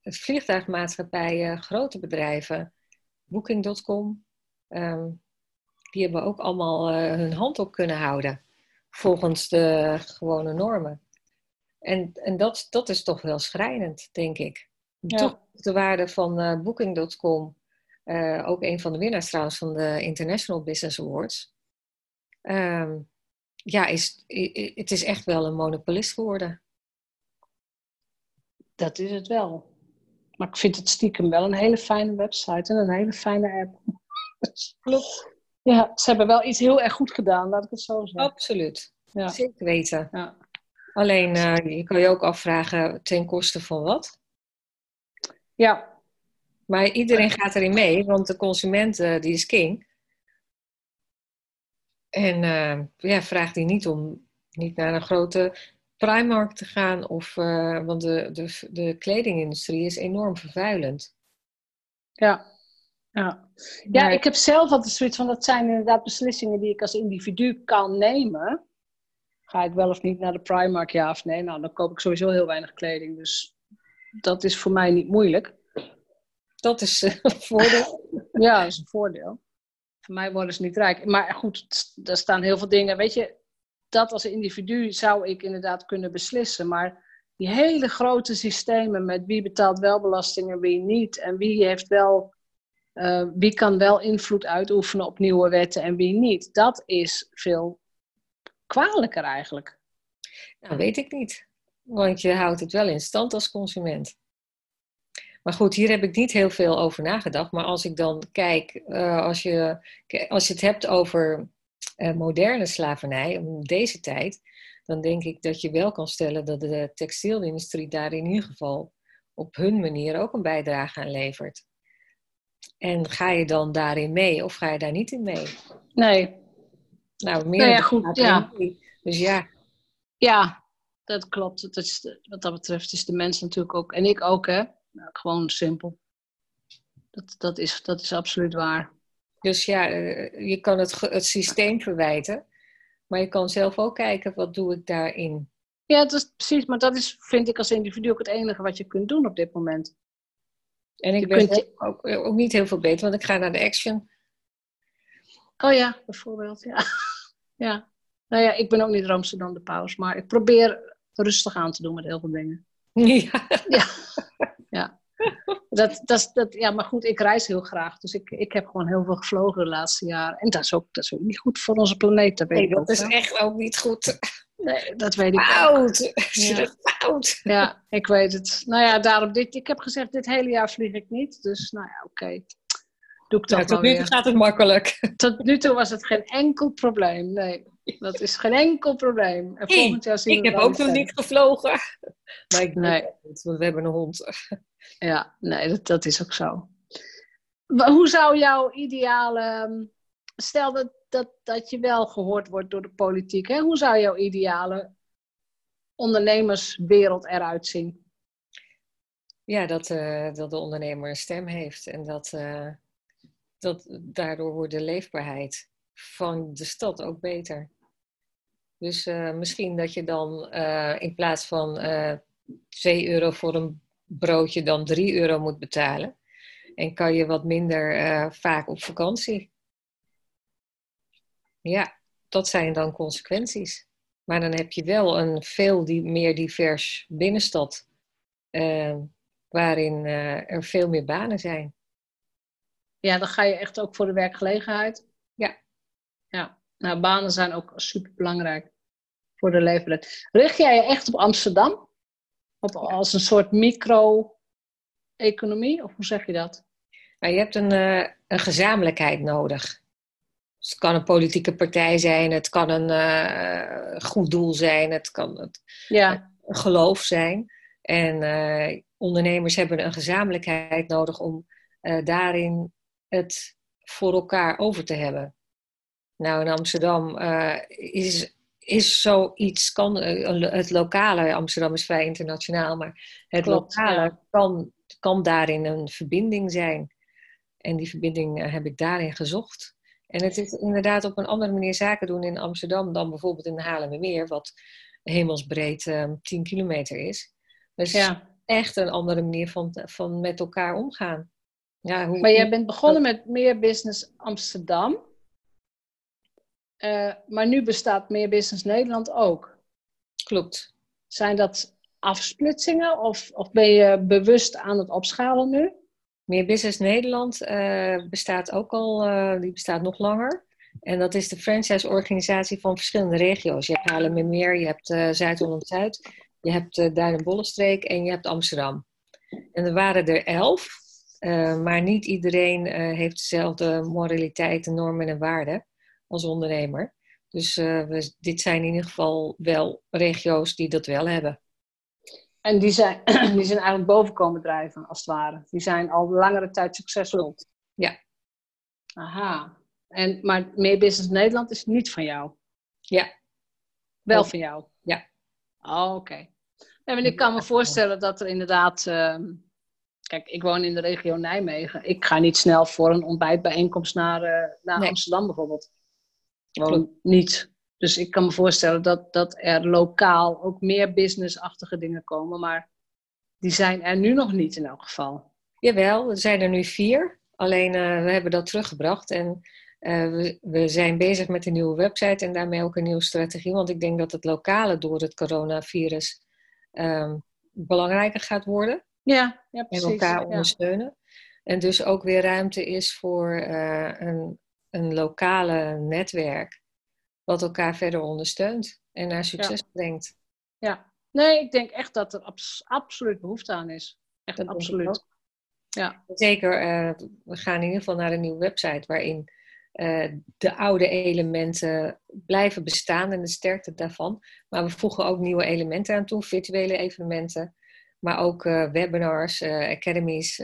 het vliegtuigmaatschappijen, grote bedrijven, Booking.com, um, die hebben ook allemaal hun hand op kunnen houden. Volgens de gewone normen. En, en dat, dat is toch wel schrijnend, denk ik. Ja. Toch de waarde van uh, Booking.com, uh, ook een van de winnaars trouwens van de International Business Awards. Um, ja, is, het is echt wel een monopolist geworden. Dat is het wel. Maar ik vind het stiekem wel een hele fijne website en een hele fijne app. Klopt. Ja, ze hebben wel iets heel erg goed gedaan, laat ik het zo zeggen. Absoluut. Ja. Zeker weten. Ja. Alleen, uh, je kan je ook afvragen ten koste van wat. Ja. Maar iedereen gaat erin mee, want de consument uh, die is king. En uh, ja, vraagt die niet om niet naar een grote Primark te gaan, of, uh, want de, de, de kledingindustrie is enorm vervuilend. Ja. Ja. ja, ik heb zelf altijd zoiets van, dat zijn inderdaad beslissingen die ik als individu kan nemen. Ga ik wel of niet naar de Primark, ja of nee? Nou, dan koop ik sowieso heel weinig kleding, dus dat is voor mij niet moeilijk. Dat is een voordeel. ja, dat is een voordeel. Voor mij worden ze niet rijk. Maar goed, er staan heel veel dingen. Weet je, dat als individu zou ik inderdaad kunnen beslissen. Maar die hele grote systemen met wie betaalt wel belasting en wie niet. En wie heeft wel, uh, wie kan wel invloed uitoefenen op nieuwe wetten en wie niet. Dat is veel kwalijker eigenlijk. Nou, weet ik niet. Want je houdt het wel in stand als consument. Maar goed, hier heb ik niet heel veel over nagedacht. Maar als ik dan kijk, uh, als, je, als je het hebt over uh, moderne slavernij, in deze tijd, dan denk ik dat je wel kan stellen dat de textielindustrie daar in ieder geval op hun manier ook een bijdrage aan levert. En ga je dan daarin mee of ga je daar niet in mee? Nee. Nou, meer nou ja, goed, ja. Dus ja. Ja, dat klopt. Dat is, wat dat betreft is de mens natuurlijk ook, en ik ook, hè. Nou, gewoon simpel. Dat, dat, is, dat is absoluut waar. Dus ja, je kan het, het systeem verwijten, maar je kan zelf ook kijken, wat doe ik daarin? Ja, dat is precies, maar dat is, vind ik als individu ook het enige wat je kunt doen op dit moment. En ik Je ben kunt ook, ook niet heel veel beter, want ik ga naar de action. Oh ja, bijvoorbeeld, ja. ja. Nou ja, ik ben ook niet roomser dan de paus, maar ik probeer rustig aan te doen met heel veel dingen. Ja. Ja. ja. Dat, dat, dat, ja, maar goed, ik reis heel graag. Dus ik, ik heb gewoon heel veel gevlogen de laatste jaren. En dat is ook, dat is ook niet goed voor onze planeet. Dat weet Nee, ik dat ook is echt ook niet goed. Nee, dat weet ik ook. Fout. Ja. Fout. Ja, ik weet het. Nou ja, daarom dit. Ik heb gezegd, dit hele jaar vlieg ik niet. Dus nou ja, oké. Doe ik dat maar tot nu toe weer. gaat het makkelijk. Tot nu toe was het geen enkel probleem. Nee, dat is geen enkel probleem. En volgend jaar zien Ik we heb ook nog niet gevlogen. Maar ik Nee. niet, want we hebben een hond. Ja, nee, dat, dat is ook zo. Wa- Hoe zou jouw ideale... ehm, Stel dat, dat, dat je wel gehoord wordt door de politiek. Hè? Hoe zou jouw ideale ondernemerswereld eruit zien? Ja, dat, eh, dat de ondernemer een stem heeft. En dat, eh, dat daardoor wordt de leefbaarheid van de stad ook beter. Dus eh, misschien dat je dan eh, in plaats van eh 2 euro voor een broodje dan 3 euro moet betalen. En kan je wat minder vaak op vakantie. Ja, dat zijn dan consequenties. Maar dan heb je wel een veel die, meer divers binnenstad. waarin er veel meer banen zijn. Ja, dan ga je echt ook voor de werkgelegenheid. Ja. Nou, banen zijn ook super belangrijk voor de leefbaarheid. Richt jij je echt op Amsterdam? Op, als een soort micro-economie? Of hoe zeg je dat? Maar je hebt een, uh, een gezamenlijkheid nodig. Dus het kan een politieke partij zijn, het kan een uh, goed doel zijn, het kan het, ja. een geloof zijn. En uh, ondernemers hebben een gezamenlijkheid nodig om daarin het voor elkaar over te hebben. Nou, in Amsterdam is, is zoiets, kan, het lokale, Amsterdam is vrij internationaal, maar het Klopt, lokale ja. kan, kan daarin een verbinding zijn. En die verbinding heb ik daarin gezocht. En het is inderdaad op een andere manier zaken doen in Amsterdam dan bijvoorbeeld in de Haarlemmermeer, wat hemelsbreed um, 10 kilometer is. Dus Ja. echt een andere manier van, van met elkaar omgaan. Ja, hoe, Maar jij bent begonnen met Meer Business Amsterdam. Eh, maar nu bestaat Meer Business Nederland ook. Klopt. Zijn dat afsplitsingen of, of ben je bewust aan het opschalen nu? Meer Business Nederland uh, bestaat ook al, uh, die bestaat nog langer. En dat is de franchise-organisatie van verschillende regio's. Je hebt Haarlemmermeer, je hebt Zuid-Holland-Zuid, je hebt uh, Duin- en en je hebt Amsterdam. En er waren er elf, maar niet iedereen heeft dezelfde moraliteiten, normen en waarden als ondernemer. Dus we, dit zijn in ieder geval wel regio's die dat wel hebben. En die zijn, die zijn eigenlijk boven komen drijven, als het ware. Die zijn al langere tijd succesvol. Ja. Aha. En, maar Meer Business Nederland is niet van jou? Ja. Wel van jou? Ja. Oh, oké. Okay. En ik kan me voorstellen dat er inderdaad... Uh, kijk, ik woon in de regio Nijmegen. Ik ga niet snel voor een ontbijtbijeenkomst naar, uh, naar nee. Amsterdam bijvoorbeeld. Gewoon niet. Dus ik kan me voorstellen dat, dat er lokaal ook meer businessachtige dingen komen. Maar die zijn er nu nog niet in elk geval. Jawel, er zijn er nu vier. Alleen uh, we hebben dat teruggebracht. En uh, we, we, zijn bezig met een nieuwe website en daarmee ook een nieuwe strategie. Want ik denk dat het lokale door het coronavirus um, belangrijker gaat worden. Ja, ja precies. En elkaar ja. ondersteunen. En dus ook weer ruimte is voor uh, een, een lokale netwerk wat elkaar verder ondersteunt en naar succes ja. brengt. Ja, nee, ik denk echt dat er abs absoluut behoefte aan is. Echt dat absoluut. Ja. Zeker, uh, we gaan in ieder geval naar een nieuwe website waarin uh, de oude elementen blijven bestaan en de sterkte daarvan. Maar we voegen ook nieuwe elementen aan toe, virtuele evenementen, maar ook uh, webinars, academies.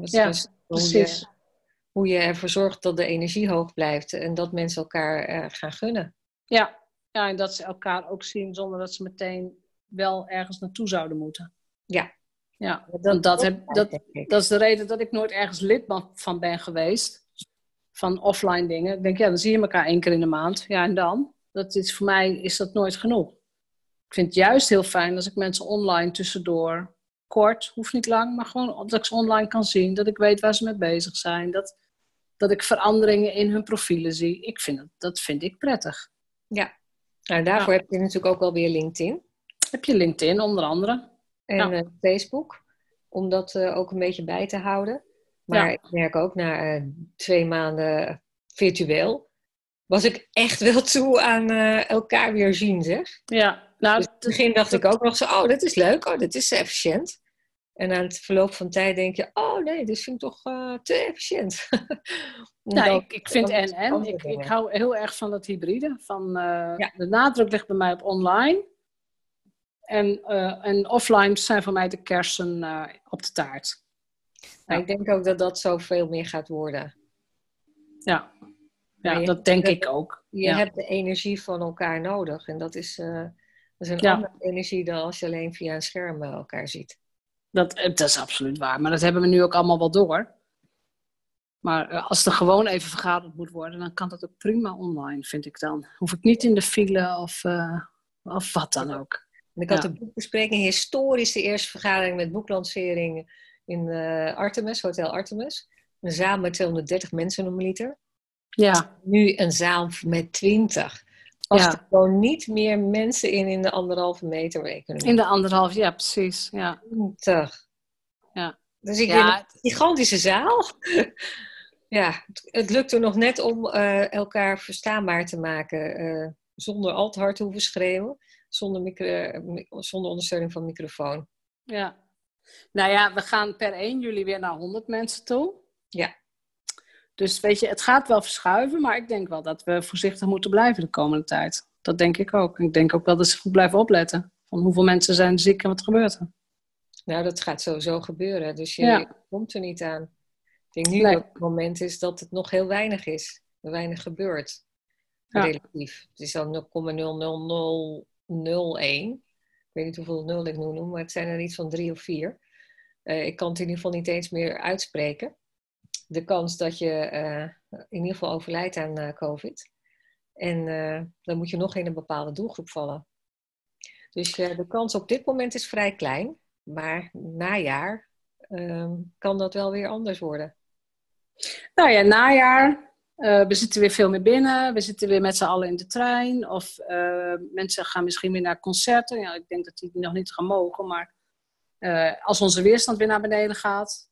ja, precies. Hoe je ervoor zorgt dat de energie hoog blijft en dat mensen elkaar uh, gaan gunnen. Ja. ja, en dat ze elkaar ook zien zonder dat ze meteen wel ergens naartoe zouden moeten. Ja. Ja, dat, dat, heb, dat, dat is de reden dat ik nooit ergens lid van ben geweest. Van offline dingen. Ik denk, ja, dan zie je elkaar één keer in de maand. Ja, en dan? Dat is, voor mij is dat nooit genoeg. Ik vind het juist heel fijn als ik mensen online tussendoor, kort, hoeft niet lang, maar gewoon dat ik ze online kan zien. Dat ik weet waar ze mee bezig zijn. Dat, dat ik veranderingen in hun profielen zie. Ik vind dat, dat vind ik prettig. Ja, nou, daarvoor ja. heb je natuurlijk ook alweer LinkedIn. Heb je LinkedIn onder andere. En ja. uh, Facebook, om dat uh, ook een beetje bij te houden. Maar ja. ik merk ook na uh, twee maanden virtueel, was ik echt wel toe aan elkaar weer zien, zeg. Ja, nou, dus in het begin dacht dat, ik ook nog zo, oh, dit is leuk, oh, dit is efficiënt. En aan het verloop van tijd denk je, oh nee, dit vind ik toch te efficiënt. nou, ik, ik vind en en. Ik, ik hou heel erg van dat hybride. Van, ja. De nadruk ligt bij mij op online. En, uh, en offline zijn voor mij de kersen op de taart. Ja. Ik denk ook dat dat zoveel meer gaat worden. Ja, ja dat denk ik ook. Je ja. hebt de energie van elkaar nodig. En dat is, dat is een andere energie dan als je alleen via een scherm elkaar ziet. Dat, dat is absoluut waar. Maar dat hebben we nu ook allemaal wel door. Maar als er gewoon even vergaderd moet worden, dan kan dat ook prima online, vind ik dan. Hoef ik niet in de file of, of wat dan ook. En ik had ja. de boekbespreking, historisch de eerste vergadering met boeklancering in uh, Artemis, Hotel Artemis. Een zaal met 230 mensen normaliter. Ja. Nu een zaal met 20. Als ja. er gewoon niet meer mensen in in de anderhalve meter economie. In de anderhalve, ja precies. Ja. 20. Ja. Dus ik ja. een gigantische zaal. Ja, het, het lukte nog net om eh, elkaar verstaanbaar te maken. eh, zonder al te hard te hoeven schreeuwen. Zonder, micro, zonder ondersteuning van microfoon. Ja. Nou ja, we gaan per 1 juli weer naar 100 mensen toe. Ja. Dus weet je, het gaat wel verschuiven, maar ik denk wel dat we voorzichtig moeten blijven de komende tijd. Dat denk ik ook. Ik denk ook wel dat ze goed blijven opletten. Van hoeveel mensen zijn ziek en wat gebeurt er. Nou, dat gaat sowieso gebeuren. Dus je, Ja. komt er niet aan. Ik denk nu Nee. dat het moment is dat het nog heel weinig is. Er weinig gebeurt. Ja. Relatief. Het is dan 0,00001. Ik weet niet hoeveel nul ik nu noem, maar het zijn er iets van drie of vier. Eh, ik kan het in ieder geval niet eens meer uitspreken. De kans dat je eh, in ieder geval overlijdt aan eh, COVID. En eh, dan moet je nog in een bepaalde doelgroep vallen. Dus de kans op dit moment is vrij klein. Maar najaar ehm, kan dat wel weer anders worden. Nou ja, najaar. we zitten weer veel meer binnen. We zitten weer met z'n allen in de trein. Of mensen gaan misschien weer naar concerten. Ja, ik denk dat die nog niet gaan mogen. Maar als onze weerstand weer naar beneden gaat,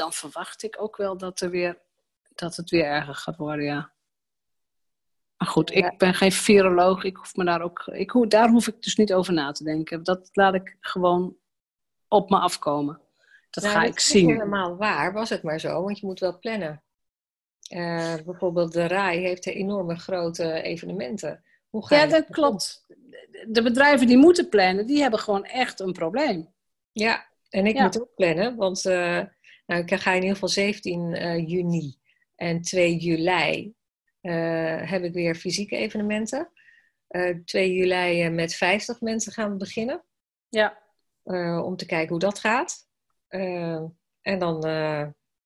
dan verwacht ik ook wel dat, er weer, dat het weer erger gaat worden, ja. Maar goed, ik ben geen viroloog. Ik hoef me daar ook, ik, daar hoef ik dus niet over na te denken. Dat laat ik gewoon op me afkomen. Dat Nou, ga dat ik is zien. niet helemaal waar, was het maar zo, want je moet wel plannen. Eh, bijvoorbeeld de RAI heeft enorme grote evenementen. Hoe ga Ja, je dat klopt. De bedrijven die moeten plannen, die hebben gewoon echt een probleem. Ja, en ik Ja. moet ook plannen, want eh, nou, ik ga in ieder geval 17 eh, juni en 2 juli eh, heb ik weer fysieke evenementen. Eh 2 juli eh, met 50 mensen gaan we beginnen. Ja. om te kijken hoe dat gaat. En dan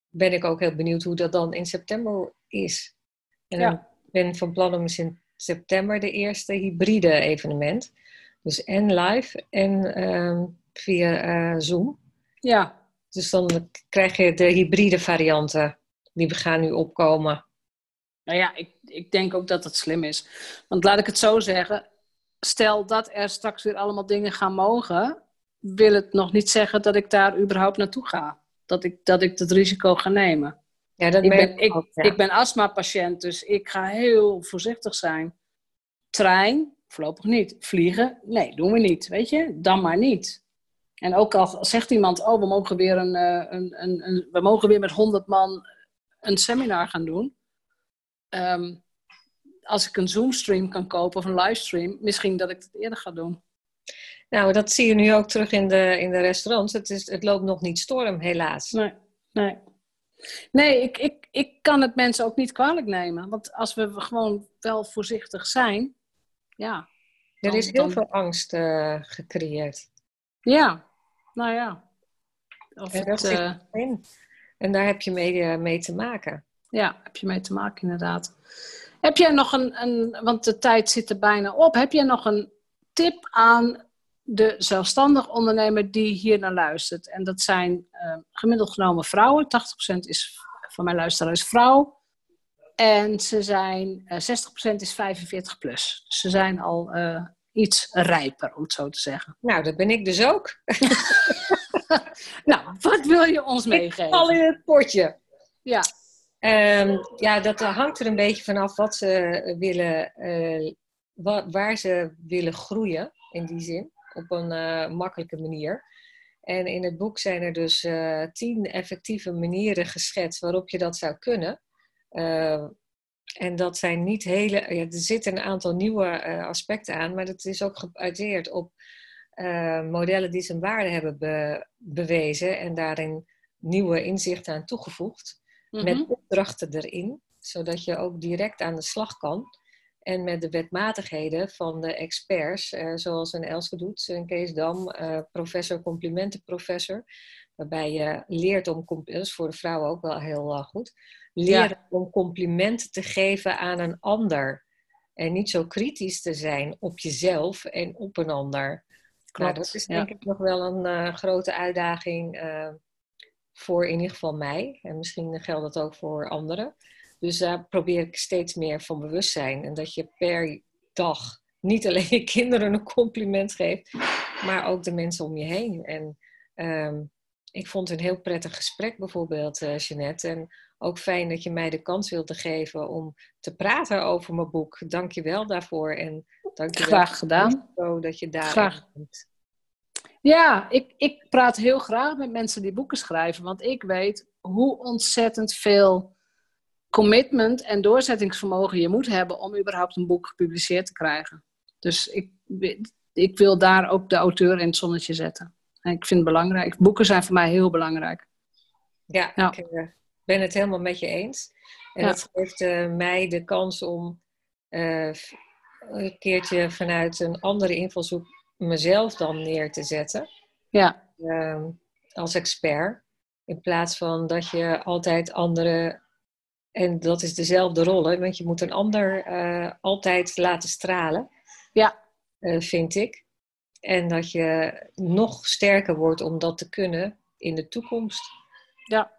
ben ik ook heel benieuwd hoe dat dan in september is. En Ja. ik ben van plan om eens in september de eerste hybride evenement. Dus en live en ehm, via Zoom. Ja, Dus dan krijg je de hybride varianten die we gaan nu opkomen. nou ja, ik, ik denk ook dat het slim is. Want laat ik het zo zeggen, stel dat er straks weer allemaal dingen gaan mogen, wil het nog niet zeggen dat ik daar überhaupt naartoe ga. Dat ik dat, ik dat risico ga nemen. Ja, dat Ik ben, ik, ook, ja. ik ben astma-patiënt, dus ik ga heel voorzichtig zijn. Trein, voorlopig niet. Vliegen, nee, doen we niet. Weet je, dan maar niet. En ook al zegt iemand, oh, we mogen weer, een, eh, een, een, een- we mogen weer met 100 man een seminar gaan doen. Ehm, als ik een Zoom-stream kan kopen of een livestream, misschien dat ik het eerder ga doen. Nou, dat zie je nu ook terug in de, in de restaurants. Het, is, het loopt nog niet storm, helaas. Nee, nee. Nee, ik, ik, ik kan het mensen ook niet kwalijk nemen. Want als we gewoon wel voorzichtig zijn, ja. Er is heel dan- veel angst eh, gecreëerd. Ja, nou ja. Of En, het, eh, en daar heb je mee, eh, mee te maken. ja, heb je mee te maken inderdaad. Heb jij nog een, een, want de tijd zit er bijna op, heb jij nog een tip aan de zelfstandig ondernemer die hier naar luistert? En dat zijn eh, gemiddeld genomen vrouwen, 80% is van mijn luisteraars vrouw. En ze zijn, eh 60% is 45 plus. Dus ze zijn al iets rijper, om het zo te zeggen. Nou, dat ben ik dus ook. Nou, wat wil je ons Al meegeven? in het potje. Ja, Ehm, ja, dat hangt er een beetje vanaf wat ze willen, eh, wa- waar ze willen groeien, in die zin, op een eh, makkelijke manier. En in het boek zijn er dus eh, tien effectieve manieren geschetst waarop je dat zou kunnen. En dat zijn niet hele. Ja, er zitten een aantal nieuwe eh, aspecten aan, maar dat is ook gebaseerd op eh, modellen die zijn waarde hebben be- bewezen en daarin nieuwe inzichten aan toegevoegd met Mhm. opdrachten erin, zodat je ook direct aan de slag kan. En met de wetmatigheden van de experts, eh, zoals een Elske Doets, een Kees Dam, professor, complimentenprofessor, waarbij je leert om, dat is voor de vrouwen ook wel heel eh, goed, leren om complimenten te geven aan een ander. En niet zo kritisch te zijn op jezelf en op een ander. Nou, Klopt, dat is ja. denk ik nog wel een eh, grote uitdaging eh, voor in ieder geval mij. En misschien geldt dat ook voor anderen. Dus daar probeer ik steeds meer van bewust zijn. En dat je per dag niet alleen je kinderen een compliment geeft, maar ook de mensen om je heen. En ehm, ik vond het een heel prettig gesprek bijvoorbeeld, uh, Jeanette. En ook fijn dat je mij de kans wilde geven om te praten over mijn boek. Dank je wel daarvoor. En dank je Graag gedaan. Dat je daar Graag. bent. Ja, ik, ik praat heel graag met mensen die boeken schrijven. Want ik weet hoe ontzettend veel commitment en doorzettingsvermogen je moet hebben om überhaupt een boek gepubliceerd te krijgen. Dus ik, ik wil daar ook de auteur in het zonnetje zetten. En ik vind het belangrijk. Boeken zijn voor mij heel belangrijk. Ja, ik uh, ben het helemaal met je eens. En dat geeft uh, mij de kans om uh, een keertje vanuit een andere invalshoek mezelf dan neer te zetten. Ja. Ehm, als expert. In plaats van dat je altijd andere. En dat is dezelfde rollen, want je moet een ander altijd laten stralen. Ja. vind ik. En dat je nog sterker wordt om dat te kunnen in de toekomst. Ja.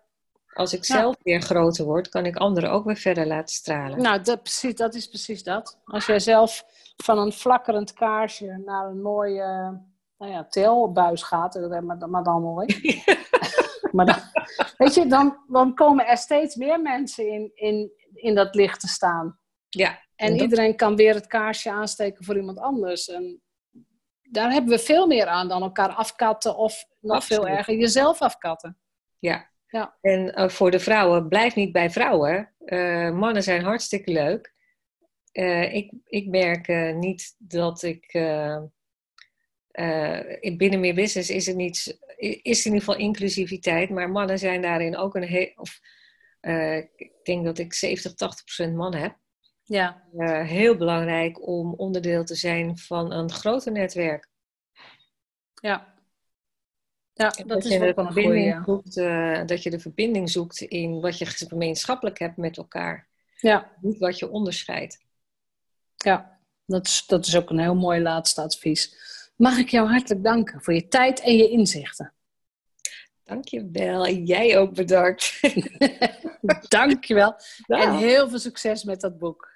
Als ik zelf weer groter word, kan ik anderen ook weer verder laten stralen. Nou, dat, precies, dat is precies dat. Als jij zelf van een flakkerend kaarsje naar een mooie nou ja, telbuis gaat, maar, maar dan mooi. maar dan, weet je, dan, dan komen er steeds meer mensen in, in, in dat licht te staan. Ja. En, iedereen kan weer het kaarsje aansteken voor iemand anders. En daar hebben we veel meer aan dan elkaar afkatten of nog veel erger jezelf afkatten. Ja. ja. En uh, voor de vrouwen, blijf niet bij vrouwen. Uh, mannen zijn hartstikke leuk. Uh, ik, ik merk niet dat ik. binnen meer business is het niet. Is in ieder geval inclusiviteit, maar mannen zijn daarin ook een heel. Of, ik denk dat ik 70, 80 procent mannen heb. Ja. Uh, heel belangrijk om onderdeel te zijn van een groter netwerk. Ja. Ja, dat, dat is ook een goede. Zoekt, uh, dat je de verbinding zoekt in wat je gemeenschappelijk hebt met elkaar. Ja. Niet wat je onderscheidt. Ja, dat is, dat is ook een heel mooi laatste advies. Mag ik jou hartelijk danken voor je tijd en je inzichten. Dankjewel. En jij ook bedankt. Dankjewel. Ja. En heel veel succes met dat boek.